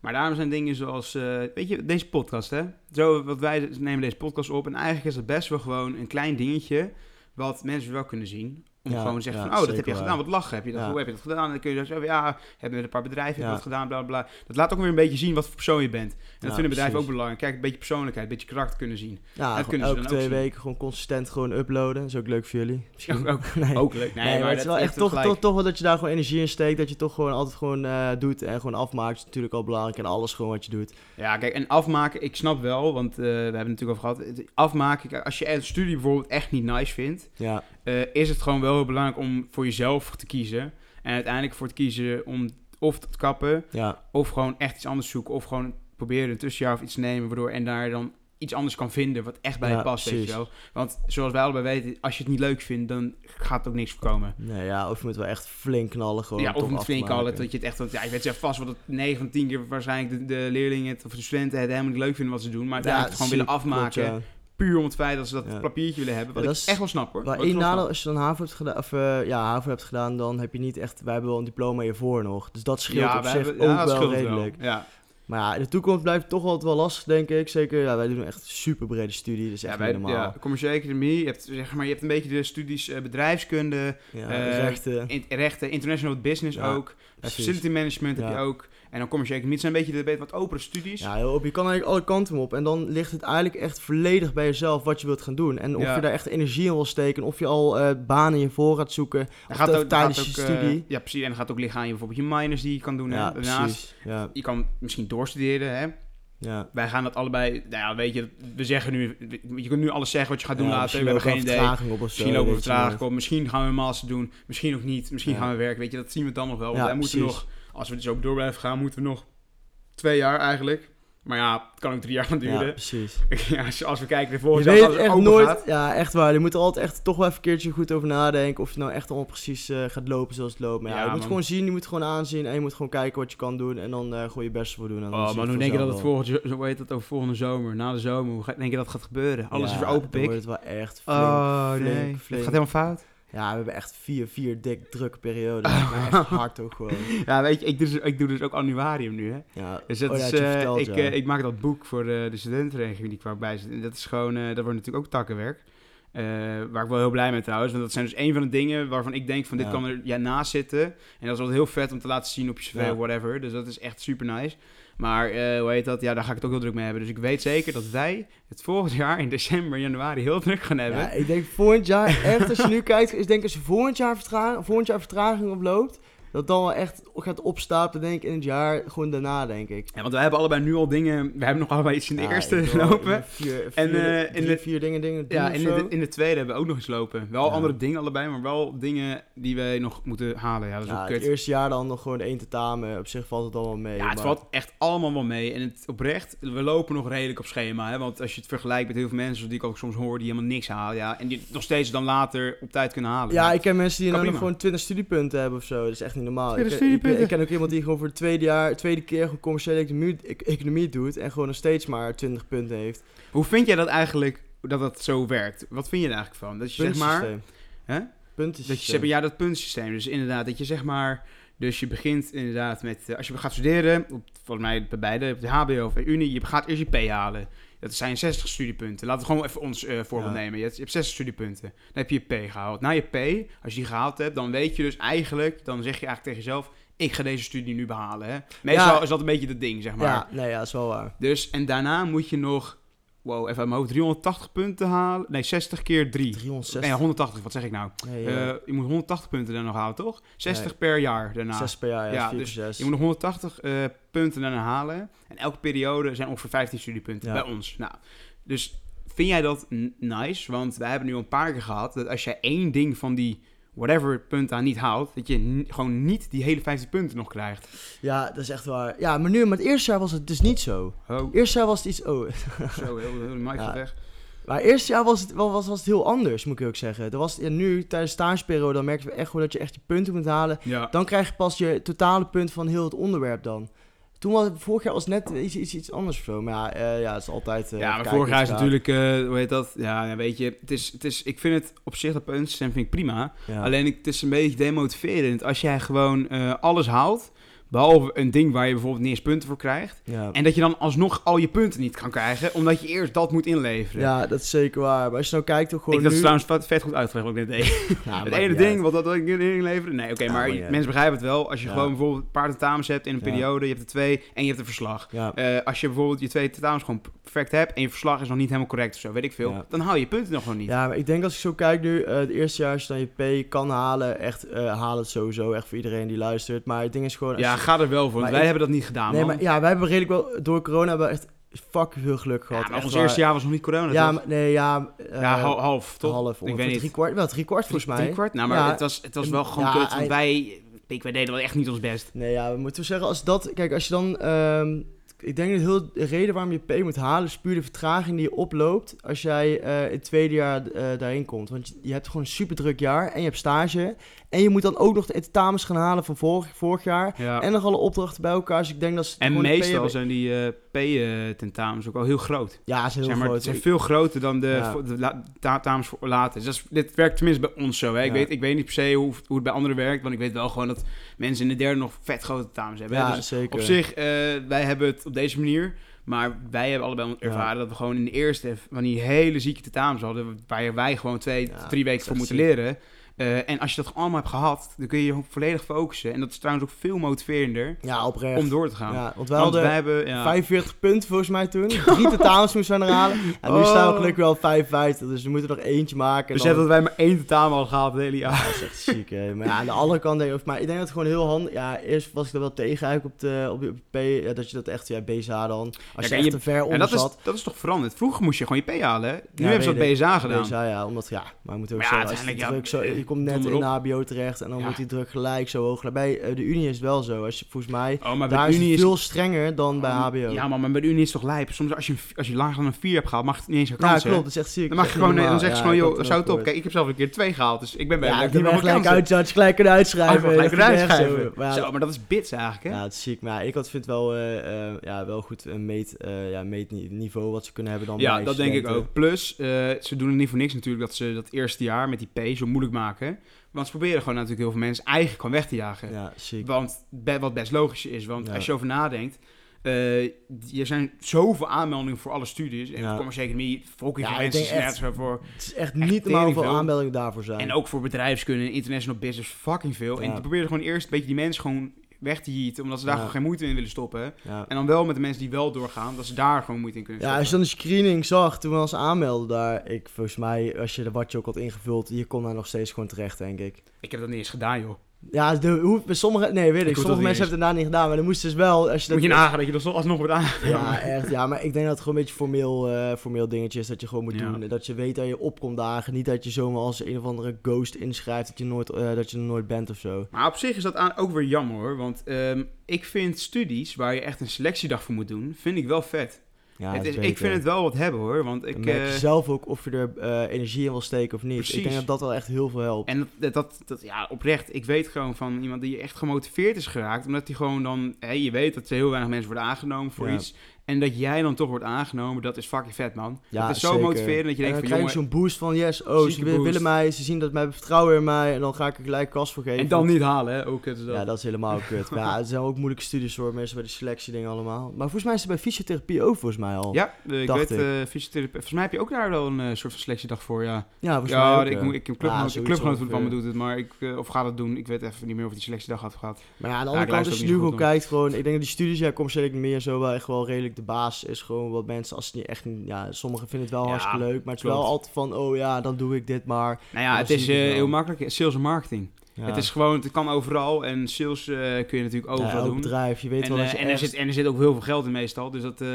[SPEAKER 1] Maar daarom zijn dingen zoals, eh, weet je, deze podcast, hè. Zo, wat wij nemen deze podcast op. En eigenlijk is het best wel gewoon een klein dingetje wat mensen wel kunnen zien. Om
[SPEAKER 2] Ja,
[SPEAKER 1] gewoon te zeggen
[SPEAKER 2] ja,
[SPEAKER 1] van, oh, dat heb je gedaan. Wat lachen heb je dat? Hoe heb je dat gedaan? En dan kun je zeggen, ja, hebben we met een paar bedrijven dat gedaan, bla, bla. Dat laat ook weer een beetje zien wat voor persoon je bent. En dat vinden bedrijven ook belangrijk. Kijk, een beetje persoonlijkheid, een beetje karakter kunnen zien.
[SPEAKER 2] Ja,
[SPEAKER 1] Dat kunnen ze ook
[SPEAKER 2] twee
[SPEAKER 1] zien.
[SPEAKER 2] weken gewoon consistent gewoon uploaden. Dat is ook leuk voor jullie. Misschien.
[SPEAKER 1] Ook, ook,
[SPEAKER 2] nee.
[SPEAKER 1] ook leuk. Nee,
[SPEAKER 2] Nee, maar, het is wel echt toch, toch, toch wel dat je daar gewoon energie in steekt. Dat je toch gewoon altijd gewoon eh, doet en gewoon afmaakt. is natuurlijk al belangrijk. En alles gewoon wat je doet.
[SPEAKER 1] Ja, kijk, en afmaken, ik snap wel, want eh, we hebben het natuurlijk over gehad. Afmaken, als je een studie bijvoorbeeld echt niet nice vindt,
[SPEAKER 2] Ja,
[SPEAKER 1] eh, is het gewoon wel heel belangrijk om voor jezelf te kiezen. En uiteindelijk voor te kiezen om of te kappen,
[SPEAKER 2] ja,
[SPEAKER 1] of gewoon echt iets anders zoeken, of gewoon proberen een tussenjaar of iets te nemen, waardoor en daar dan iets anders kan vinden wat echt bij
[SPEAKER 2] Ja,
[SPEAKER 1] je past, weet je wel. Want zoals wij allebei weten, als je het niet leuk vindt, dan gaat er ook niks voorkomen.
[SPEAKER 2] nee, ja. Of je moet wel echt flink knallen gewoon.
[SPEAKER 1] Ja, of
[SPEAKER 2] af te
[SPEAKER 1] flink al,
[SPEAKER 2] maken.
[SPEAKER 1] dat je het echt, want ja, je weet zelf vast wat het 9 van 10 keer waarschijnlijk de, de leerlingen het, of de studenten het helemaal niet leuk vinden wat ze doen, maar uiteindelijk het gewoon willen
[SPEAKER 2] klopt,
[SPEAKER 1] afmaken,
[SPEAKER 2] ja.
[SPEAKER 1] Puur om het feit dat ze dat
[SPEAKER 2] Ja.
[SPEAKER 1] papiertje willen hebben, wat
[SPEAKER 2] Ja,
[SPEAKER 1] ik
[SPEAKER 2] dat is
[SPEAKER 1] echt wel snap hoor.
[SPEAKER 2] Maar één nadeel, als je dan HAVO hebt gedaan, of eh, ja, HAVO hebt gedaan, dan heb je niet echt, wij hebben wel een diploma hiervoor nog. Dus dat scheelt op zich
[SPEAKER 1] hebben-
[SPEAKER 2] ook wel redelijk.
[SPEAKER 1] Ja,
[SPEAKER 2] Maar ja, in de toekomst blijft het toch altijd wel lastig, denk ik. Zeker, ja, wij doen echt super brede studie, is echt
[SPEAKER 1] ja, wij,
[SPEAKER 2] normaal.
[SPEAKER 1] ja, commerciële economie, je hebt, zeg maar, je hebt een beetje de studies eh, bedrijfskunde,
[SPEAKER 2] Ja,
[SPEAKER 1] eh,
[SPEAKER 2] rechten.
[SPEAKER 1] in, rechten, international business
[SPEAKER 2] Ja,
[SPEAKER 1] ook, eh, facility management heb je ook, en dan commerciële economie. Het zijn een beetje de wat opere studies.
[SPEAKER 2] Ja, heel op. Je kan eigenlijk alle kanten op. En dan ligt het eigenlijk echt volledig bij jezelf wat je wilt gaan doen. En of je daar echt energie in wil steken. Of je al eh, banen in voor gaat zoeken. Of dat
[SPEAKER 1] dan
[SPEAKER 2] tijdens
[SPEAKER 1] gaat
[SPEAKER 2] je
[SPEAKER 1] ook, eh,
[SPEAKER 2] studie.
[SPEAKER 1] ja, precies. En dan gaat ook liggen aan je bijvoorbeeld je minors die je kan doen.
[SPEAKER 2] ja,
[SPEAKER 1] Daarnaast,
[SPEAKER 2] precies. Ja,
[SPEAKER 1] je kan misschien doorstuderen, hè.
[SPEAKER 2] ja.
[SPEAKER 1] Wij gaan dat allebei, nou ja, weet je, we zeggen nu, je kunt nu alles zeggen wat je gaat doen
[SPEAKER 2] Ja,
[SPEAKER 1] later, we hebben geen idee.
[SPEAKER 2] op
[SPEAKER 1] Misschien lopen we vertraging op, misschien gaan we een master doen, misschien ook niet, misschien
[SPEAKER 2] Ja.
[SPEAKER 1] gaan we werken, weet je, dat zien we dan nog wel. Want wij moeten
[SPEAKER 2] precies.
[SPEAKER 1] nog, als we er zo door blijven gaan, moeten we nog twee jaar eigenlijk. Maar ja, het kan ook drie jaar gaan
[SPEAKER 2] Ja,
[SPEAKER 1] duren.
[SPEAKER 2] precies.
[SPEAKER 1] Ja, als, als we kijken, de
[SPEAKER 2] Je
[SPEAKER 1] volgende
[SPEAKER 2] weet
[SPEAKER 1] als het
[SPEAKER 2] echt
[SPEAKER 1] open
[SPEAKER 2] nooit,
[SPEAKER 1] gaat.
[SPEAKER 2] ja echt waar, je moet er altijd echt toch wel even een keertje goed over nadenken of je nou echt allemaal precies eh, gaat lopen zoals het loopt. Maar ja,
[SPEAKER 1] Ja,
[SPEAKER 2] je moet gewoon zien, je moet gewoon aanzien en je moet gewoon kijken wat je kan doen en dan eh gewoon je best voor doen. En
[SPEAKER 1] Oh man, hoe denk je dat het volgende, zo- heet dat over volgende zomer, na de zomer, hoe denk je dat gaat gebeuren? Alles
[SPEAKER 2] Ja,
[SPEAKER 1] is weer open
[SPEAKER 2] dan
[SPEAKER 1] pik.
[SPEAKER 2] wordt het wel echt flink,
[SPEAKER 1] Oh
[SPEAKER 2] flink,
[SPEAKER 1] nee, het
[SPEAKER 2] flink.
[SPEAKER 1] gaat helemaal fout.
[SPEAKER 2] Ja, we hebben echt vier, vier dik drukke perioden. maar echt hard ook gewoon.
[SPEAKER 1] Ja, weet je, ik doe dus, ik doe dus ook annuarium nu, hè.
[SPEAKER 2] Ja,
[SPEAKER 1] Dus dat
[SPEAKER 2] oh
[SPEAKER 1] is, eh,
[SPEAKER 2] verteld,
[SPEAKER 1] ik,
[SPEAKER 2] ja.
[SPEAKER 1] eh, ik maak dat boek voor de, de studentenregeling die ik bij zit. En dat is gewoon, eh, dat wordt natuurlijk ook takkenwerk. Eh, waar ik wel heel blij mee trouwens. Want dat zijn dus een van de dingen waarvan ik denk van dit kan er ja, naast zitten. En dat is wel heel vet om te laten zien op je cv of whatever. Dus dat is echt super nice. Maar eh, hoe heet dat? Ja, daar ga ik het ook heel druk mee hebben. Dus ik weet zeker dat wij het volgend jaar in december, januari heel druk gaan hebben.
[SPEAKER 2] Ja, ik denk volgend jaar, echt als je nu kijkt, is denk ik als je volgend jaar, volgend jaar vertraging oploopt, dat dan wel echt gaat opstapelen denk ik in het jaar, gewoon daarna denk ik.
[SPEAKER 1] Ja, want wij hebben allebei nu al dingen. We hebben nog allebei iets in de
[SPEAKER 2] Ja,
[SPEAKER 1] eerste lopen.
[SPEAKER 2] Vier,
[SPEAKER 1] En, eh, in
[SPEAKER 2] drie,
[SPEAKER 1] de-
[SPEAKER 2] vier dingen, dingen
[SPEAKER 1] Ja, in de, in de tweede hebben we ook nog eens lopen. Wel
[SPEAKER 2] Ja.
[SPEAKER 1] andere dingen allebei, maar wel dingen die wij nog moeten halen. Ja, dat is
[SPEAKER 2] het eerste jaar dan nog gewoon één tentamen, op zich valt het allemaal mee.
[SPEAKER 1] Ja, het
[SPEAKER 2] maar-
[SPEAKER 1] valt echt allemaal wel mee. En het, oprecht, we lopen nog redelijk op schema. Hè? Want als je het vergelijkt met heel veel mensen die ik ook soms hoor, die helemaal niks halen. Ja, en die nog steeds dan later op tijd kunnen halen.
[SPEAKER 2] Ja, ik ken mensen die nou nog gewoon 20 studiepunten hebben of zo. Dat is echt niet normaal.
[SPEAKER 1] 20
[SPEAKER 2] ik, ken- ik, ken ook iemand die gewoon voor het tweede jaar, tweede keer gewoon commerciële economie, economie doet en gewoon nog steeds maar 20 punten heeft.
[SPEAKER 1] Hoe vind jij dat eigenlijk, dat dat zo werkt? Wat vind je er eigenlijk van? Dat je zeg maar...
[SPEAKER 2] Puntensysteem.
[SPEAKER 1] Hè?
[SPEAKER 2] Puntensysteem.
[SPEAKER 1] Dat je zeg maar, ja, dat puntensysteem. Dus inderdaad, dat je zeg maar. Dus je begint inderdaad met. eh, als je gaat studeren, op, volgens mij bij beide, op de HBO of de Unie, je gaat eerst je P halen. Dat zijn 60 studiepunten. Laten we gewoon even ons eh, voorbeeld
[SPEAKER 2] Ja.
[SPEAKER 1] nemen. Je hebt, je hebt 60 studiepunten. Dan heb je je P gehaald. Na je P, als je die gehaald hebt, dan weet je dus eigenlijk, dan zeg je eigenlijk tegen jezelf: ik ga deze studie nu behalen. Hè? Meestal
[SPEAKER 2] Ja.
[SPEAKER 1] is dat een beetje het ding, zeg maar.
[SPEAKER 2] Ja, nee, ja, dat is wel waar.
[SPEAKER 1] Dus, en daarna moet je nog wow, even uit mijn hoofd, 380 punten halen. Nee, 60 keer 3.
[SPEAKER 2] 360.
[SPEAKER 1] Nee, 180, wat zeg ik nou?
[SPEAKER 2] Nee,
[SPEAKER 1] Eh,
[SPEAKER 2] ja.
[SPEAKER 1] je moet 180 punten dan nog halen, toch? 60
[SPEAKER 2] Nee.
[SPEAKER 1] per jaar daarna.
[SPEAKER 2] 6 per jaar, ja.
[SPEAKER 1] Ja, dus. Je moet nog 180 eh, punten daarna halen. En elke periode zijn ongeveer 15 studiepunten
[SPEAKER 2] Ja.
[SPEAKER 1] bij ons. Nou, dus vind jij dat nice? Want wij hebben nu een paar keer gehad dat als jij één ding van die whatever punten aan niet haalt, dat je gewoon niet die hele 15 punten nog krijgt.
[SPEAKER 2] Ja, dat is echt waar. Ja, maar nu, maar het eerste jaar was het dus niet zo.
[SPEAKER 1] Oh,
[SPEAKER 2] Eerste jaar was het iets... Oh,
[SPEAKER 1] zo, heel, heel de
[SPEAKER 2] Ja.
[SPEAKER 1] weg.
[SPEAKER 2] Maar het eerste jaar was het, was, was het heel anders, moet ik ook zeggen. Er was, ja, nu, tijdens de stageperiode, dan merken we echt gewoon dat je echt je punten moet halen.
[SPEAKER 1] Ja.
[SPEAKER 2] Dan krijg je pas je totale punt van heel het onderwerp dan. Toen was vorig jaar was net iets, iets, iets anders of zo. Maar ja, eh, ja, het is altijd... eh,
[SPEAKER 1] ja, maar vorig jaar is natuurlijk, eh, hoe heet dat? Ja, ja, weet je, het is, het is, ik vind het op zich dat puntensysteem vind ik prima.
[SPEAKER 2] Ja.
[SPEAKER 1] Alleen ik, het is een beetje demotiverend als jij gewoon alles haalt, behalve een ding waar je bijvoorbeeld niet eens punten voor krijgt.
[SPEAKER 2] ja.
[SPEAKER 1] En dat je dan alsnog al je punten niet kan krijgen, omdat je eerst dat moet inleveren.
[SPEAKER 2] ja, dat is zeker waar. Maar als je nou kijkt, ook gewoon
[SPEAKER 1] ik, dat is
[SPEAKER 2] nu...
[SPEAKER 1] trouwens vet, goed uitgelegd wat ik net deed.
[SPEAKER 2] Ja,
[SPEAKER 1] het ene ding wat dat ik inleveren. Nee, oké,
[SPEAKER 2] Ja,
[SPEAKER 1] maar mensen begrijpen het wel. Als je gewoon bijvoorbeeld een paar tentamens hebt in een periode, je hebt er twee en je hebt een verslag. Eh, als je bijvoorbeeld je twee tentamens gewoon perfect hebt en je verslag is nog niet helemaal correct of zo, weet ik veel, dan haal je punten nog gewoon niet.
[SPEAKER 2] Ja, maar ik denk als ik zo kijk nu, eh het eerste jaar als je dan je P kan halen, echt eh haal het sowieso, echt voor iedereen die luistert. Maar het ding is gewoon...
[SPEAKER 1] Ja, ga er wel voor. wij
[SPEAKER 2] ik-
[SPEAKER 1] hebben dat niet gedaan,
[SPEAKER 2] nee,
[SPEAKER 1] man.
[SPEAKER 2] maar ja, wij hebben redelijk wel, door corona hebben we echt fucking veel geluk gehad.
[SPEAKER 1] Ja, maar
[SPEAKER 2] echt
[SPEAKER 1] ons
[SPEAKER 2] waar.
[SPEAKER 1] eerste jaar was nog niet corona,
[SPEAKER 2] Ja, maar, nee, ja... eh,
[SPEAKER 1] ja, hal- half, toch?
[SPEAKER 2] Half,
[SPEAKER 1] ik weet niet.
[SPEAKER 2] drie kwart, wel drie kwart volgens mij.
[SPEAKER 1] Drie kwart? Nou, maar
[SPEAKER 2] Ja.
[SPEAKER 1] het, was, het was wel gewoon kut, want wij, ik, wij deden wel echt niet ons best.
[SPEAKER 2] Nee, ja, we moeten zeggen, als dat... Kijk, als je dan... ehm, ik denk dat heel, de reden waarom je P moet halen... is puur de vertraging die je oploopt... als jij eh, in het tweede jaar eh, daarheen komt. Want je, je hebt gewoon een super druk jaar... en je hebt stage... en je moet dan ook nog de tentamens gaan halen van vorig, vorig jaar...
[SPEAKER 1] Ja.
[SPEAKER 2] en nog alle opdrachten bij elkaar. Dus ik denk dat ze...
[SPEAKER 1] En meestal zijn die eh P-tentamens ook wel heel groot.
[SPEAKER 2] Ja, ze zijn heel
[SPEAKER 1] Zeg maar,
[SPEAKER 2] groot.
[SPEAKER 1] het zijn veel groter dan de,
[SPEAKER 2] Ja.
[SPEAKER 1] voor- de la- tentamens voor later. Dus dit werkt tenminste bij ons zo. Hè. Ik, weet, ik weet niet per se hoe, hoe het bij anderen werkt. Want ik weet wel gewoon dat mensen in de derde nog vet grote tentamens hebben.
[SPEAKER 2] ja,
[SPEAKER 1] Dus
[SPEAKER 2] zeker.
[SPEAKER 1] op zich, eh, wij hebben het op deze manier. Maar wij hebben allebei ervaren dat we gewoon in de eerste van die hele zieke tentamens hadden. Waar wij gewoon twee,
[SPEAKER 2] Ja,
[SPEAKER 1] drie weken voor moeten
[SPEAKER 2] ziek.
[SPEAKER 1] leren. Eh, en als je dat allemaal hebt gehad, dan kun je je volledig focussen. En dat is trouwens ook veel motiverender
[SPEAKER 2] Ja, oprecht.
[SPEAKER 1] om door te gaan.
[SPEAKER 2] Ja, want wij
[SPEAKER 1] Want
[SPEAKER 2] hadden
[SPEAKER 1] wij hebben... Ja,
[SPEAKER 2] 45 punten volgens mij toen. Drie tentamens moesten we er halen. En nu
[SPEAKER 1] Oh.
[SPEAKER 2] staan we gelukkig wel op 55. Dus we moeten er nog eentje maken. en
[SPEAKER 1] Besef
[SPEAKER 2] dan-
[SPEAKER 1] dat wij maar één tentamen hadden gehaald het hele jaar.
[SPEAKER 2] Ja, dat is echt ziek, hè. Maar ja, aan de andere kant denk ik... Maar ik denk dat het gewoon heel handig... Ja, eerst was ik er wel tegen eigenlijk op de, op de P. Dat je dat echt... Ja, BSA dan. Als je echt
[SPEAKER 1] je-
[SPEAKER 2] te ver
[SPEAKER 1] En
[SPEAKER 2] onder
[SPEAKER 1] dat is,
[SPEAKER 2] zat.
[SPEAKER 1] dat is toch veranderd? Vroeger moest je gewoon je P halen. hè? Nu hebben ze dat BSA gedaan.
[SPEAKER 2] BSA, ja. Omdat, ja, maar je moet ook
[SPEAKER 1] Maar
[SPEAKER 2] zo...
[SPEAKER 1] ja,
[SPEAKER 2] als je,
[SPEAKER 1] uiteindelijk,
[SPEAKER 2] zo, komt net in de. HBO terecht en dan
[SPEAKER 1] Ja.
[SPEAKER 2] wordt die druk gelijk zo hoog. Bij eh, de Unie is het wel zo. Als je, volgens mij...
[SPEAKER 1] Oh, maar
[SPEAKER 2] Daar is het
[SPEAKER 1] is
[SPEAKER 2] veel strenger dan bij HBO.
[SPEAKER 1] Ja, man, maar bij de Unie is het toch lijp. Soms als je, een- als je lager dan een 4 hebt gehaald, mag het niet eens
[SPEAKER 2] Ja,
[SPEAKER 1] herkansen.
[SPEAKER 2] klopt. Dat is echt ziek.
[SPEAKER 1] Dan mag je
[SPEAKER 2] Dat
[SPEAKER 1] gewoon,
[SPEAKER 2] echt
[SPEAKER 1] dan zeg je gewoon,
[SPEAKER 2] Ja,
[SPEAKER 1] joh, zou het op. Kijk, ik heb zelf een keer 2 gehaald, dus ik ben bij
[SPEAKER 2] Ja,
[SPEAKER 1] ik meer
[SPEAKER 2] gelijk gelijk kunnen uitschrijven.
[SPEAKER 1] Gelijk
[SPEAKER 2] Dat is
[SPEAKER 1] eruit
[SPEAKER 2] echt
[SPEAKER 1] schrijven.
[SPEAKER 2] zo. Maar ja,
[SPEAKER 1] maar dat is bits eigenlijk, hè?
[SPEAKER 2] Ja, het is ziek. Maar ik had, vind wel, eh, eh, ja, wel goed een meet, eh, ja, meetniveau wat ze kunnen hebben dan
[SPEAKER 1] Ja, dat denk ik ook. Plus, eh, ze doen het niet voor niks natuurlijk dat ze dat eerste jaar met die P zo moeilijk maken. Want ze proberen gewoon natuurlijk heel veel mensen eigenlijk gewoon weg te jagen.
[SPEAKER 2] Ja.
[SPEAKER 1] Want wat best logisch is, want
[SPEAKER 2] Ja.
[SPEAKER 1] als je over nadenkt, eh, er zijn zoveel aanmeldingen voor alle studies. En
[SPEAKER 2] Ja.
[SPEAKER 1] commerciële economie,
[SPEAKER 2] Ja,
[SPEAKER 1] is net
[SPEAKER 2] echt-
[SPEAKER 1] voor.
[SPEAKER 2] Het is echt
[SPEAKER 1] Echt
[SPEAKER 2] niet normaal hoeveel aanmeldingen daarvoor zijn.
[SPEAKER 1] En ook voor bedrijfskunde en international business fucking veel. En
[SPEAKER 2] Ja.
[SPEAKER 1] die proberen gewoon eerst een beetje die mensen gewoon weg te jieten, omdat ze daar
[SPEAKER 2] Ja.
[SPEAKER 1] gewoon geen moeite in willen stoppen.
[SPEAKER 2] ja.
[SPEAKER 1] En dan wel met de mensen die wel doorgaan, dat ze daar gewoon moeite in kunnen
[SPEAKER 2] ja,
[SPEAKER 1] stoppen.
[SPEAKER 2] als je dan de screening zag toen we ons aanmelden daar, ik, volgens mij, als je de wat je ook had ingevuld, je kon daar nog steeds gewoon terecht, denk ik.
[SPEAKER 1] Ik heb dat niet eens gedaan, joh.
[SPEAKER 2] Ja, de, hoe, sommige, nee, weet ik, sommige
[SPEAKER 1] dat
[SPEAKER 2] mensen hebben het daar niet gedaan, maar dan moesten dus wel, als je dat...
[SPEAKER 1] Moet je nagaan dat je er alsnog wordt aan.
[SPEAKER 2] Ja, echt. Ja, maar ik denk dat het gewoon een beetje formeel, eh, formeel dingetje is dat je gewoon moet
[SPEAKER 1] Ja.
[SPEAKER 2] doen. Dat je weet dat je opkomt dagen. Niet dat je zomaar als een of andere ghost inschrijft dat je, nooit, eh, dat je er nooit bent of zo.
[SPEAKER 1] Maar op zich is dat ook weer jammer hoor. Want ehm, ik vind studies waar je echt een selectiedag voor moet doen, vind ik wel vet.
[SPEAKER 2] Ja,
[SPEAKER 1] het is, ik vind het wel wat hebben hoor. Want ik,
[SPEAKER 2] merk je
[SPEAKER 1] eh,
[SPEAKER 2] zelf ook of je er eh, energie in wil steken of niet.
[SPEAKER 1] Precies.
[SPEAKER 2] Ik denk dat dat wel echt heel veel helpt.
[SPEAKER 1] En dat, dat, dat, ja, oprecht, ik weet gewoon van iemand die echt gemotiveerd is geraakt. Omdat hij gewoon dan, je weet dat er heel weinig mensen worden aangenomen voor
[SPEAKER 2] Ja.
[SPEAKER 1] iets. En dat jij dan toch wordt aangenomen, dat is fucking vet, man.
[SPEAKER 2] Ja,
[SPEAKER 1] dat is zo
[SPEAKER 2] zeker.
[SPEAKER 1] motiverend dat je
[SPEAKER 2] en
[SPEAKER 1] denkt
[SPEAKER 2] dan
[SPEAKER 1] van,
[SPEAKER 2] krijg je
[SPEAKER 1] jongen...
[SPEAKER 2] zo'n boost van yes, oh, ze willen mij, ze zien dat mij vertrouwen in mij en dan ga ik er gelijk kast voor geven.
[SPEAKER 1] En dan niet halen, hè? Ook het is dat.
[SPEAKER 2] Ja, dat is helemaal kut. Maar ja, het zijn ook moeilijke studies hoor, meestal bij de selectie dingen allemaal. Maar volgens mij is het bij fysiotherapie ook volgens mij al.
[SPEAKER 1] Ja, ik weet,
[SPEAKER 2] ik.
[SPEAKER 1] eh fysiotherapie. Volgens mij heb je ook daar wel een eh, soort van selectiedag voor, ja.
[SPEAKER 2] Ja, volgens mij
[SPEAKER 1] Ja,
[SPEAKER 2] ook,
[SPEAKER 1] ik, moet, ik, een
[SPEAKER 2] Ja,
[SPEAKER 1] clubgenoot, clubgenoot van me doet het, maar ik, eh, of gaat het doen. Ik weet even niet meer of die selectiedag had gehad.
[SPEAKER 2] Maar ja, aan de
[SPEAKER 1] Ja,
[SPEAKER 2] andere
[SPEAKER 1] ik
[SPEAKER 2] kant, als je nu gewoon kijkt, gewoon, ik denk dat die studies, ja, commerciële economie en zo wel echt wel redelijk de basis is gewoon wat mensen, als het niet echt, ja, sommigen vinden het wel
[SPEAKER 1] Ja,
[SPEAKER 2] hartstikke leuk, maar het is wel altijd van, oh ja, dan doe ik dit maar.
[SPEAKER 1] Nou ja, het is
[SPEAKER 2] het
[SPEAKER 1] eh, heel makkelijk. Sales en marketing.
[SPEAKER 2] Ja.
[SPEAKER 1] Het is gewoon, het kan overal. En sales eh, kun je natuurlijk
[SPEAKER 2] ja,
[SPEAKER 1] overal
[SPEAKER 2] elk
[SPEAKER 1] doen.
[SPEAKER 2] bedrijf, je weet
[SPEAKER 1] En,
[SPEAKER 2] wel
[SPEAKER 1] eh,
[SPEAKER 2] je
[SPEAKER 1] en, er zit, en er zit ook heel veel geld in meestal. Dus dat, eh,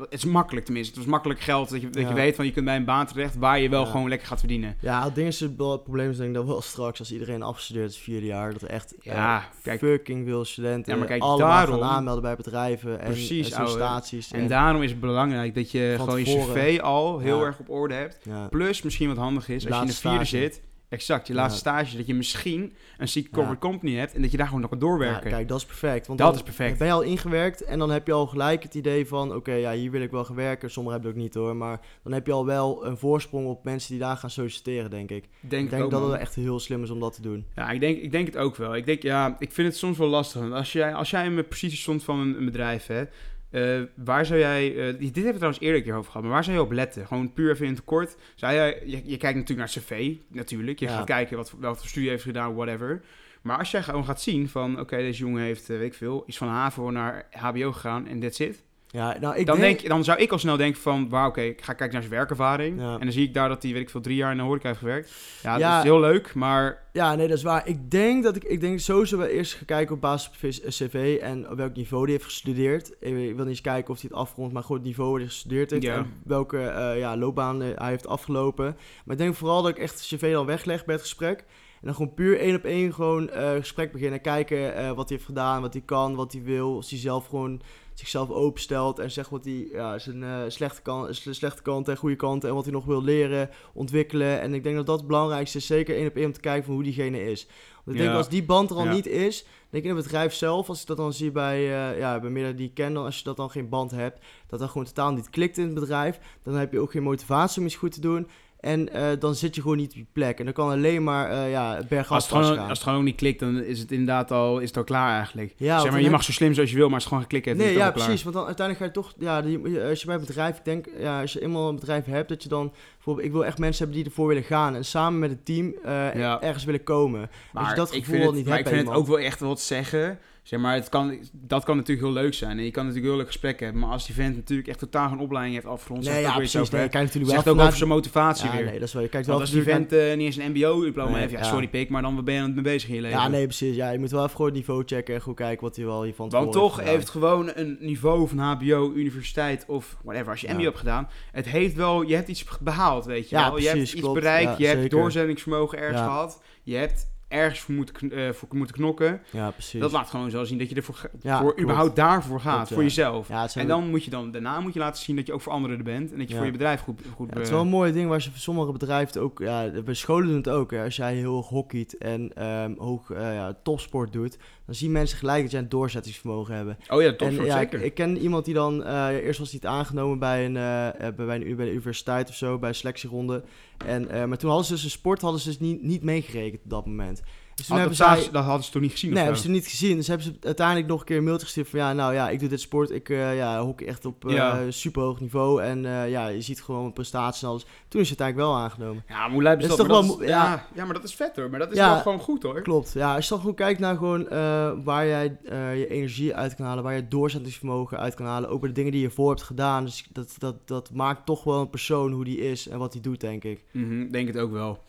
[SPEAKER 1] het is makkelijk tenminste. Het is makkelijk geld dat je, dat je
[SPEAKER 2] Ja.
[SPEAKER 1] weet van je kunt bij een baan terecht waar je wel
[SPEAKER 2] Ja.
[SPEAKER 1] gewoon lekker gaat verdienen.
[SPEAKER 2] Ja, het ding is, het het probleem is denk ik dat wel straks, als iedereen afgestudeerd is, vierde jaar, dat er echt
[SPEAKER 1] Ja, kijk.
[SPEAKER 2] fucking veel studenten
[SPEAKER 1] Ja, maar kijk,
[SPEAKER 2] allemaal
[SPEAKER 1] daarom-
[SPEAKER 2] gaan aanmelden bij bedrijven en,
[SPEAKER 1] Precies,
[SPEAKER 2] en
[SPEAKER 1] ouwe.
[SPEAKER 2] sollicitaties.
[SPEAKER 1] En daarom is het belangrijk dat je gewoon je cv al heel
[SPEAKER 2] Ja.
[SPEAKER 1] erg op orde hebt.
[SPEAKER 2] ja.
[SPEAKER 1] Plus misschien wat handig is, als je in de vierde
[SPEAKER 2] stage.
[SPEAKER 1] zit. Exact, je
[SPEAKER 2] Ja.
[SPEAKER 1] laatste stage. Dat je misschien een secret
[SPEAKER 2] Ja.
[SPEAKER 1] corporate company hebt en dat je daar gewoon nog kan
[SPEAKER 2] Ja,
[SPEAKER 1] doorwerken.
[SPEAKER 2] kijk, dat is perfect. Want
[SPEAKER 1] Dat is perfect.
[SPEAKER 2] Ben je al ingewerkt en dan heb je al gelijk het idee van... oké, ja, hier wil ik wel gaan werken. Sommigen hebben het ook niet hoor. Maar dan heb je al wel een voorsprong op mensen die daar gaan solliciteren, denk ik.
[SPEAKER 1] denk
[SPEAKER 2] ik denk
[SPEAKER 1] ook,
[SPEAKER 2] dat
[SPEAKER 1] man.
[SPEAKER 2] het echt heel slim is om dat te doen.
[SPEAKER 1] Ja, ik denk, ik denk het ook wel. Ik denk, ja, ik vind het soms wel lastig. Want als jij, als jij in een positie stond van een, een bedrijf, hè, eh, waar zou jij, eh, dit hebben we trouwens eerder een keer over gehad, maar waar zou je op letten? Gewoon puur even in het kort. Zou jij, je, je kijkt natuurlijk naar cv, natuurlijk. Je
[SPEAKER 2] Ja.
[SPEAKER 1] gaat kijken wat, wat voor studie heeft gedaan, whatever. Maar als jij gewoon gaat zien van, oké, deze jongen heeft, eh, weet ik veel, is van HAVO naar HBO gegaan en that's it.
[SPEAKER 2] Ja, nou, ik
[SPEAKER 1] dan,
[SPEAKER 2] denk...
[SPEAKER 1] denk, dan zou ik al snel denken van, wauw, oké, ik ga kijken naar zijn werkervaring.
[SPEAKER 2] Ja.
[SPEAKER 1] En dan zie ik daar dat hij, weet ik veel, drie jaar in de horeca heeft gewerkt. Ja,
[SPEAKER 2] Ja.
[SPEAKER 1] dat is heel leuk, maar
[SPEAKER 2] Ja, nee, dat is waar. Ik denk dat ik, ik denk sowieso wel eerst ga kijken op basis van cv en op welk niveau die heeft gestudeerd. Ik, wil niet eens kijken of hij het afrondt, maar gewoon het niveau waar hij gestudeerd heeft
[SPEAKER 1] Ja.
[SPEAKER 2] en welke eh, ja, loopbaan eh, hij heeft afgelopen. Maar ik denk vooral dat ik echt het cv dan wegleg bij het gesprek. En dan gewoon puur één op één gewoon eh gesprek beginnen. Kijken wat hij heeft gedaan, wat hij kan, wat hij wil. Als hij zelf gewoon zichzelf openstelt en zegt wat hij ja, zijn eh, slechte, kant, zijn slechte kant en goede kant en wat hij nog wil leren, ontwikkelen. En ik denk dat dat het belangrijkste is, zeker één op één om te kijken van hoe diegene is. Want ik denk als die band er al
[SPEAKER 1] Ja.
[SPEAKER 2] niet is, denk ik in het bedrijf zelf, als ik dat dan zie bij, eh ja, bij meerdere die ik ken, dan als je dat dan geen band hebt, dat dat gewoon totaal niet klikt in het bedrijf, dan heb je ook geen motivatie om iets goed te doen. En eh, dan zit je gewoon niet op je plek. En dan kan alleen maar eh ja, bergaf
[SPEAKER 1] Als het, gewoon,
[SPEAKER 2] gaan.
[SPEAKER 1] als het gewoon ook niet klikt, dan is het inderdaad al, is het al klaar eigenlijk.
[SPEAKER 2] Ja,
[SPEAKER 1] zeg maar, je mag zo slim zijn als je wil, maar als het gewoon geklikt heeft,
[SPEAKER 2] Nee,
[SPEAKER 1] is het
[SPEAKER 2] ja,
[SPEAKER 1] al klaar.
[SPEAKER 2] precies. Want dan uiteindelijk ga je toch, ja, die- als je bij een bedrijf, ik denk, ja, als je eenmaal een bedrijf hebt, dat je dan, bijvoorbeeld, ik wil echt mensen hebben die ervoor willen gaan en samen met het team eh,
[SPEAKER 1] Ja.
[SPEAKER 2] ergens willen komen.
[SPEAKER 1] Maar
[SPEAKER 2] je dat
[SPEAKER 1] ik
[SPEAKER 2] gevoel
[SPEAKER 1] vind
[SPEAKER 2] al
[SPEAKER 1] het,
[SPEAKER 2] niet
[SPEAKER 1] maar
[SPEAKER 2] hebt
[SPEAKER 1] ik vind het ook wel echt wat zeggen. Zeg maar, het kan, dat kan natuurlijk heel leuk zijn. En je kan natuurlijk heel leuk gesprekken hebben. Maar als die vent natuurlijk echt totaal geen opleiding heeft afgerond,
[SPEAKER 2] Nee, ja, precies.
[SPEAKER 1] over.
[SPEAKER 2] Nee, kijkt natuurlijk
[SPEAKER 1] zegt
[SPEAKER 2] wel
[SPEAKER 1] ook over zijn motivatie
[SPEAKER 2] Ja,
[SPEAKER 1] weer.
[SPEAKER 2] nee, dat is wel, je kijkt wel
[SPEAKER 1] als die vent eh, niet eens een mbo-diploma
[SPEAKER 2] Nee,
[SPEAKER 1] heeft, ja,
[SPEAKER 2] ja.
[SPEAKER 1] sorry pik, maar dan wat ben je aan het mee bezig in je leven?
[SPEAKER 2] Ja, nee, precies. Ja, je moet wel even gewoon het niveau checken en goed kijken wat hij wel hier van
[SPEAKER 1] Want toch
[SPEAKER 2] heeft
[SPEAKER 1] heeft gewoon een niveau van HBO, universiteit of whatever, als je. MBO hebt gedaan, het heeft wel, je hebt iets behaald, weet je
[SPEAKER 2] Ja,
[SPEAKER 1] wel. je hebt
[SPEAKER 2] precies,
[SPEAKER 1] iets
[SPEAKER 2] klopt.
[SPEAKER 1] bereikt, je hebt doorzettingsvermogen ergens gehad, je hebt ergens voor moeten, kn- eh, voor moeten knokken.
[SPEAKER 2] Ja, precies.
[SPEAKER 1] Dat laat gewoon zo zien dat je
[SPEAKER 2] Ja,
[SPEAKER 1] voor
[SPEAKER 2] klopt.
[SPEAKER 1] überhaupt daarvoor gaat,
[SPEAKER 2] Klopt,
[SPEAKER 1] voor
[SPEAKER 2] ja.
[SPEAKER 1] jezelf.
[SPEAKER 2] Ja,
[SPEAKER 1] En dan moet je dan, daarna moet je laten zien dat je ook voor anderen er bent en dat je voor je bedrijf goed, goed
[SPEAKER 2] het is wel een mooi ding waar ze sommige bedrijven ook, ja, bij scholen doen het ook. Hè. Als jij heel hoog hockeyt en ehm, hoog eh, ja, topsport doet, dan zien mensen gelijk dat jij een doorzettingsvermogen hebben.
[SPEAKER 1] Oh ja,
[SPEAKER 2] En
[SPEAKER 1] topsport,
[SPEAKER 2] ja,
[SPEAKER 1] zeker.
[SPEAKER 2] ik, ik ken iemand die dan, eh, eerst was hij het aangenomen bij een, eh, eh, bij, een, bij de universiteit of zo, bij een selectieronde. En, maar toen hadden ze dus een sport hadden ze dus niet, niet meegerekend op dat moment. Dus toen hebben
[SPEAKER 1] dat,
[SPEAKER 2] zij...
[SPEAKER 1] hadden ze toch niet gezien
[SPEAKER 2] Nee, hebben ze niet gezien. Dus hebben ze uiteindelijk nog een keer een mailtje gestuurd van... Ja, nou ja, ik doe dit sport. Ik eh ja, hockey echt op eh
[SPEAKER 1] Ja.
[SPEAKER 2] super hoog niveau. En eh, ja, je ziet gewoon mijn prestaties en alles. Toen is het eigenlijk wel aangenomen.
[SPEAKER 1] Ja, maar hoe
[SPEAKER 2] Dat is
[SPEAKER 1] dat ja.
[SPEAKER 2] ja.
[SPEAKER 1] ja, maar dat is vet hoor. Maar dat is
[SPEAKER 2] Ja.
[SPEAKER 1] wel gewoon goed hoor.
[SPEAKER 2] Klopt. Ja, als je dan gewoon kijkt naar gewoon eh, waar jij eh, je energie uit kan halen. Waar je doorzettingsvermogen uit kan halen. Ook bij de dingen die je voor hebt gedaan. Dus dat, dat, dat maakt toch wel een persoon hoe die is en wat hij doet, denk ik.
[SPEAKER 1] Mhm, denk het ook wel.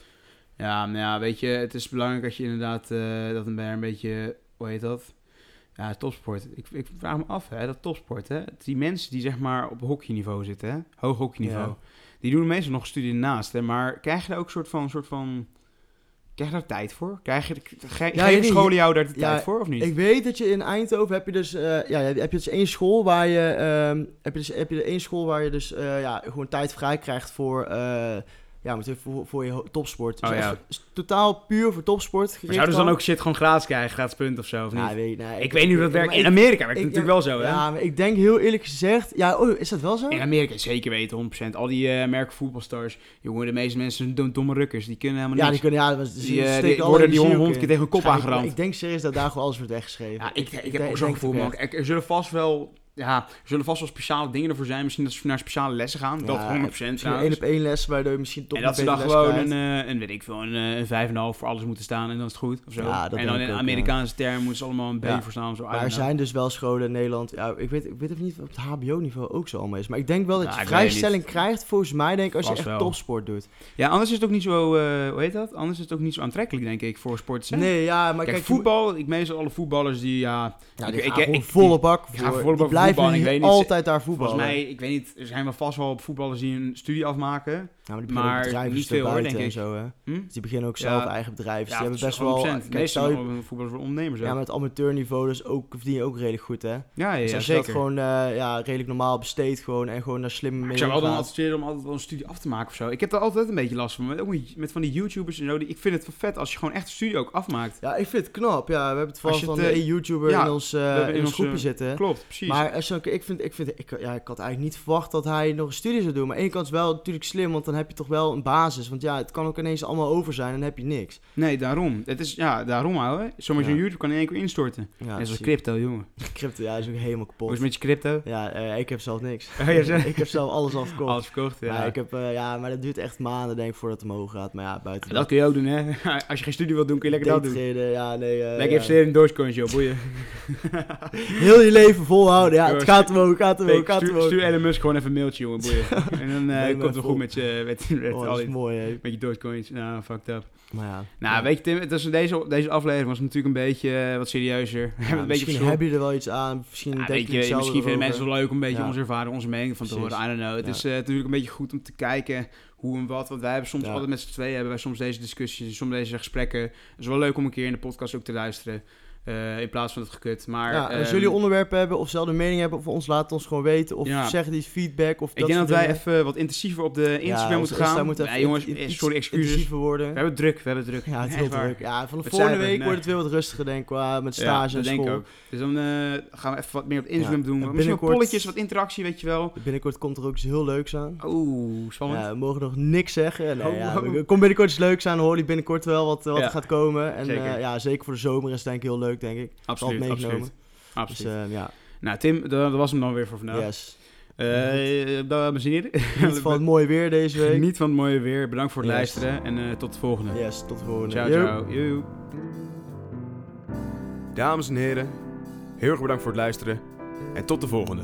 [SPEAKER 1] Ja, nou ja, weet je, het is belangrijk dat je inderdaad eh, dat een, een beetje, hoe heet dat? Ja, topsport. Ik, ik vraag me af, hè, dat topsport, hè. Die mensen die zeg maar op hockeyniveau zitten, hè, hoog hockeyniveau,
[SPEAKER 2] Ja.
[SPEAKER 1] die doen meestal nog studie ernaast, hè. Maar krijg je daar ook een soort van, soort van, krijg je daar tijd voor? Krijg je, ge,
[SPEAKER 2] Ja,
[SPEAKER 1] geven
[SPEAKER 2] ik-
[SPEAKER 1] scholen jou daar de
[SPEAKER 2] ja,
[SPEAKER 1] tijd voor, of niet?
[SPEAKER 2] Ik weet dat je in Eindhoven heb je dus, eh, ja, heb je dus één school waar je, ehm, heb je dus, heb je één school waar je dus, eh, ja, gewoon tijd vrij krijgt voor, ja, moet even voor, voor je topsport. Dus
[SPEAKER 1] Oh, ja.
[SPEAKER 2] totaal puur voor topsport
[SPEAKER 1] maar zouden ze dan ook shit gewoon gratis krijgen, gratis punt of zo, of niet?
[SPEAKER 2] Ja, weet,
[SPEAKER 1] ik, weet niet hoe dat werkt.
[SPEAKER 2] maar
[SPEAKER 1] In
[SPEAKER 2] ik-
[SPEAKER 1] Amerika werkt het natuurlijk wel zo, hè?
[SPEAKER 2] Ja, maar ik denk heel eerlijk gezegd, ja, oh, is dat wel zo?
[SPEAKER 1] In Amerika zeker weten, 100%. Al die eh merken voetbalstars, jongen, de meeste mensen zijn dom- domme rukkers. Die kunnen helemaal
[SPEAKER 2] Ja,
[SPEAKER 1] niks.
[SPEAKER 2] die kunnen, ja,
[SPEAKER 1] Die,
[SPEAKER 2] steken
[SPEAKER 1] die worden die honderd keer tegen hun kop aangerand.
[SPEAKER 2] maar Ik denk serieus dat daar gewoon alles wordt weggeschreven.
[SPEAKER 1] Ja, ik, ik, heb ook zo'n gevoel, man. er zullen vast wel ja, er zullen vast wel speciale dingen ervoor zijn. Misschien dat ze naar speciale lessen gaan.
[SPEAKER 2] Ja,
[SPEAKER 1] dat 100%
[SPEAKER 2] Misschien een
[SPEAKER 1] trouwens.
[SPEAKER 2] één op één les, waardoor je misschien toch
[SPEAKER 1] en dat ze dan gewoon een, eh, een, weet ik veel, een, eh, een 5,5 voor alles moeten staan en dan is het goed. Of zo.
[SPEAKER 2] Ja,
[SPEAKER 1] en dan in
[SPEAKER 2] ook,
[SPEAKER 1] Amerikaanse termen moeten ze allemaal een B
[SPEAKER 2] Ja.
[SPEAKER 1] voor staan. of Zo,
[SPEAKER 2] Maar er zijn dus wel scholen in Nederland. Ja, ik weet, ik weet even niet of het HBO-niveau ook zo allemaal is. Maar ik denk wel dat
[SPEAKER 1] Ja,
[SPEAKER 2] je vrijstelling krijgt, volgens mij, denk ik, als je echt
[SPEAKER 1] wel.
[SPEAKER 2] topsport doet.
[SPEAKER 1] Ja, anders is het ook niet zo, eh, hoe heet dat? Anders is het ook niet zo aantrekkelijk, denk ik, voor sporters. hè?
[SPEAKER 2] Nee, ja, maar
[SPEAKER 1] Kijk, voetbal, ik meestal alle voetballers die, ja...
[SPEAKER 2] Ja,
[SPEAKER 1] ik, ik,
[SPEAKER 2] volle bak voor.
[SPEAKER 1] Voetballen, ik weet niet,
[SPEAKER 2] altijd daar voetballen.
[SPEAKER 1] Volgens mij, ik weet niet, er zijn wel vast wel voetballers die een studie afmaken.
[SPEAKER 2] Ja, maar die beginnen
[SPEAKER 1] maar
[SPEAKER 2] ook bedrijven
[SPEAKER 1] niet
[SPEAKER 2] dus
[SPEAKER 1] veel, hoor, denk
[SPEAKER 2] en
[SPEAKER 1] ik.
[SPEAKER 2] zo, hè.
[SPEAKER 1] Hm?
[SPEAKER 2] Dus die beginnen ook
[SPEAKER 1] Ja.
[SPEAKER 2] zelf eigen bedrijven. Dus
[SPEAKER 1] Ja,
[SPEAKER 2] die hebben best wel...
[SPEAKER 1] 100%.
[SPEAKER 2] Kijk,
[SPEAKER 1] Meestal
[SPEAKER 2] je-
[SPEAKER 1] voetballers worden ondernemers.
[SPEAKER 2] ja,
[SPEAKER 1] ook.
[SPEAKER 2] met amateurniveau dus ook, verdien je ook redelijk goed, hè.
[SPEAKER 1] Ja, ja,
[SPEAKER 2] Dus
[SPEAKER 1] ja,
[SPEAKER 2] als je
[SPEAKER 1] zeker.
[SPEAKER 2] dat gewoon eh, ja, redelijk normaal besteedt gewoon en gewoon daar slim mee
[SPEAKER 1] ik zou wel dan adviseren om altijd wel een studie af te maken of zo. Ik heb daar altijd een beetje last van. Met, ook met- van die YouTubers en zo. die- Ik vind het vet als je gewoon echt een studie ook afmaakt.
[SPEAKER 2] Ja, ik vind het knap. Ja, we hebben het vooral van de
[SPEAKER 1] eh,
[SPEAKER 2] één YouTuber
[SPEAKER 1] ja,
[SPEAKER 2] in ons, eh, groepje zitten.
[SPEAKER 1] Klopt, precies.
[SPEAKER 2] Maar ik vind, ik vind, ik, ja, ik had eigenlijk niet verwacht dat hij nog een studie zou doen. Maar aan de ene kant is wel natuurlijk slim, want dan heb je toch wel een basis. Want ja, het kan ook ineens allemaal over zijn en dan heb je niks.
[SPEAKER 1] Nee, daarom. Het is, ja, daarom ouwe. Zomaar zo'n
[SPEAKER 2] Ja.
[SPEAKER 1] YouTube kan in één keer instorten.
[SPEAKER 2] Ja,
[SPEAKER 1] Net zoals crypto, jongen.
[SPEAKER 2] Crypto, ja, is ook helemaal
[SPEAKER 1] Hoe
[SPEAKER 2] kapot.
[SPEAKER 1] is het met je crypto?
[SPEAKER 2] Ja, eh, ik heb zelf niks.
[SPEAKER 1] Oh,
[SPEAKER 2] ik heb zelf alles al verkocht.
[SPEAKER 1] Alles verkocht, ja.
[SPEAKER 2] Ja, ik heb, eh, ja, maar dat duurt echt maanden denk ik voordat het omhoog gaat. Maar ja, buiten
[SPEAKER 1] Dat kun je ook doen, hè. Als je geen studie wilt doen, kun je lekker dat doen.
[SPEAKER 2] ja, nee. eh,
[SPEAKER 1] Lekker investeren in Dogecoin, joh. Boeien.
[SPEAKER 2] Heel je leven volhouden. Ja, het gaat omhoog, gaat omhoog, gaat
[SPEAKER 1] stuur,
[SPEAKER 2] omhoog.
[SPEAKER 1] stuur Elon Musk gewoon even een mailtje, jongen. Boeien. En dan
[SPEAKER 2] Nee,
[SPEAKER 1] komt
[SPEAKER 2] maar
[SPEAKER 1] het goed met je, met, met,
[SPEAKER 2] Oh, dat is mooi, hè.
[SPEAKER 1] met je Dogecoins. Nou, fucked up.
[SPEAKER 2] Maar ja.
[SPEAKER 1] Nou,
[SPEAKER 2] ja.
[SPEAKER 1] weet je Tim, het is deze, deze aflevering was natuurlijk een beetje eh, wat serieuzer.
[SPEAKER 2] Ja,
[SPEAKER 1] een beetje
[SPEAKER 2] misschien heb je er wel iets aan. Misschien
[SPEAKER 1] Ja,
[SPEAKER 2] denk je,
[SPEAKER 1] misschien vinden mensen het wel leuk om een beetje onze ervaring, onze mening van te
[SPEAKER 2] Precies.
[SPEAKER 1] horen. I don't know. Het is eh, natuurlijk een beetje goed om te kijken hoe en wat. Want wij hebben soms altijd met z'n tweeën hebben wij soms deze discussies, soms deze gesprekken. Het is wel leuk om een keer in de podcast ook te luisteren. Eh, in plaats van het gekut. Maar
[SPEAKER 2] ja, als
[SPEAKER 1] ehm,
[SPEAKER 2] jullie onderwerpen hebben of zelfde mening hebben over ons, laat het ons gewoon weten. Of
[SPEAKER 1] Ja.
[SPEAKER 2] zeg die feedback. Of
[SPEAKER 1] ik denk dat wij
[SPEAKER 2] dingen.
[SPEAKER 1] even wat intensiever op de Instagram
[SPEAKER 2] Ja,
[SPEAKER 1] moeten gaan.
[SPEAKER 2] moet
[SPEAKER 1] ja, jongens, eh,
[SPEAKER 2] iets
[SPEAKER 1] sorry, excuses.
[SPEAKER 2] worden.
[SPEAKER 1] We hebben het druk, we hebben druk.
[SPEAKER 2] Ja, het is heel druk. Ja, van de
[SPEAKER 1] Het
[SPEAKER 2] volgende week
[SPEAKER 1] nee.
[SPEAKER 2] wordt het weer wat rustiger, denk ik, qua met stage
[SPEAKER 1] Ja,
[SPEAKER 2] en
[SPEAKER 1] dat denk
[SPEAKER 2] school.
[SPEAKER 1] ik ook. Dus dan eh, gaan we even wat meer op Instagram doen.
[SPEAKER 2] en
[SPEAKER 1] Misschien wat
[SPEAKER 2] binnenkort-
[SPEAKER 1] polletjes, wat interactie, weet je wel.
[SPEAKER 2] Binnenkort komt er ook iets heel leuks aan.
[SPEAKER 1] Oeh, spannend.
[SPEAKER 2] Ja, we mogen nog niks zeggen. Nee,
[SPEAKER 1] Oh,
[SPEAKER 2] ja, komt binnenkort iets leuks aan. Hoor je binnenkort wel wat, wat er gaat komen. En ja, zeker voor de zomer is het denk ik heel leuk, denk ik.
[SPEAKER 1] absoluut,
[SPEAKER 2] meegenomen.
[SPEAKER 1] absoluut.
[SPEAKER 2] Dus
[SPEAKER 1] absoluut.
[SPEAKER 2] eh, ja,
[SPEAKER 1] nou, Tim, dat, was hem dan weer voor vandaag.
[SPEAKER 2] yes.
[SPEAKER 1] Eh, dames en heren.
[SPEAKER 2] Niet van het mooie weer deze week.
[SPEAKER 1] Geniet van het mooie weer. Bedankt voor het
[SPEAKER 2] Yes.
[SPEAKER 1] luisteren en eh, tot de volgende.
[SPEAKER 2] Yes, tot de volgende.
[SPEAKER 1] Ciao,
[SPEAKER 2] Yo.
[SPEAKER 1] ciao.
[SPEAKER 3] Dames en heren, heel erg bedankt voor het luisteren en tot de volgende.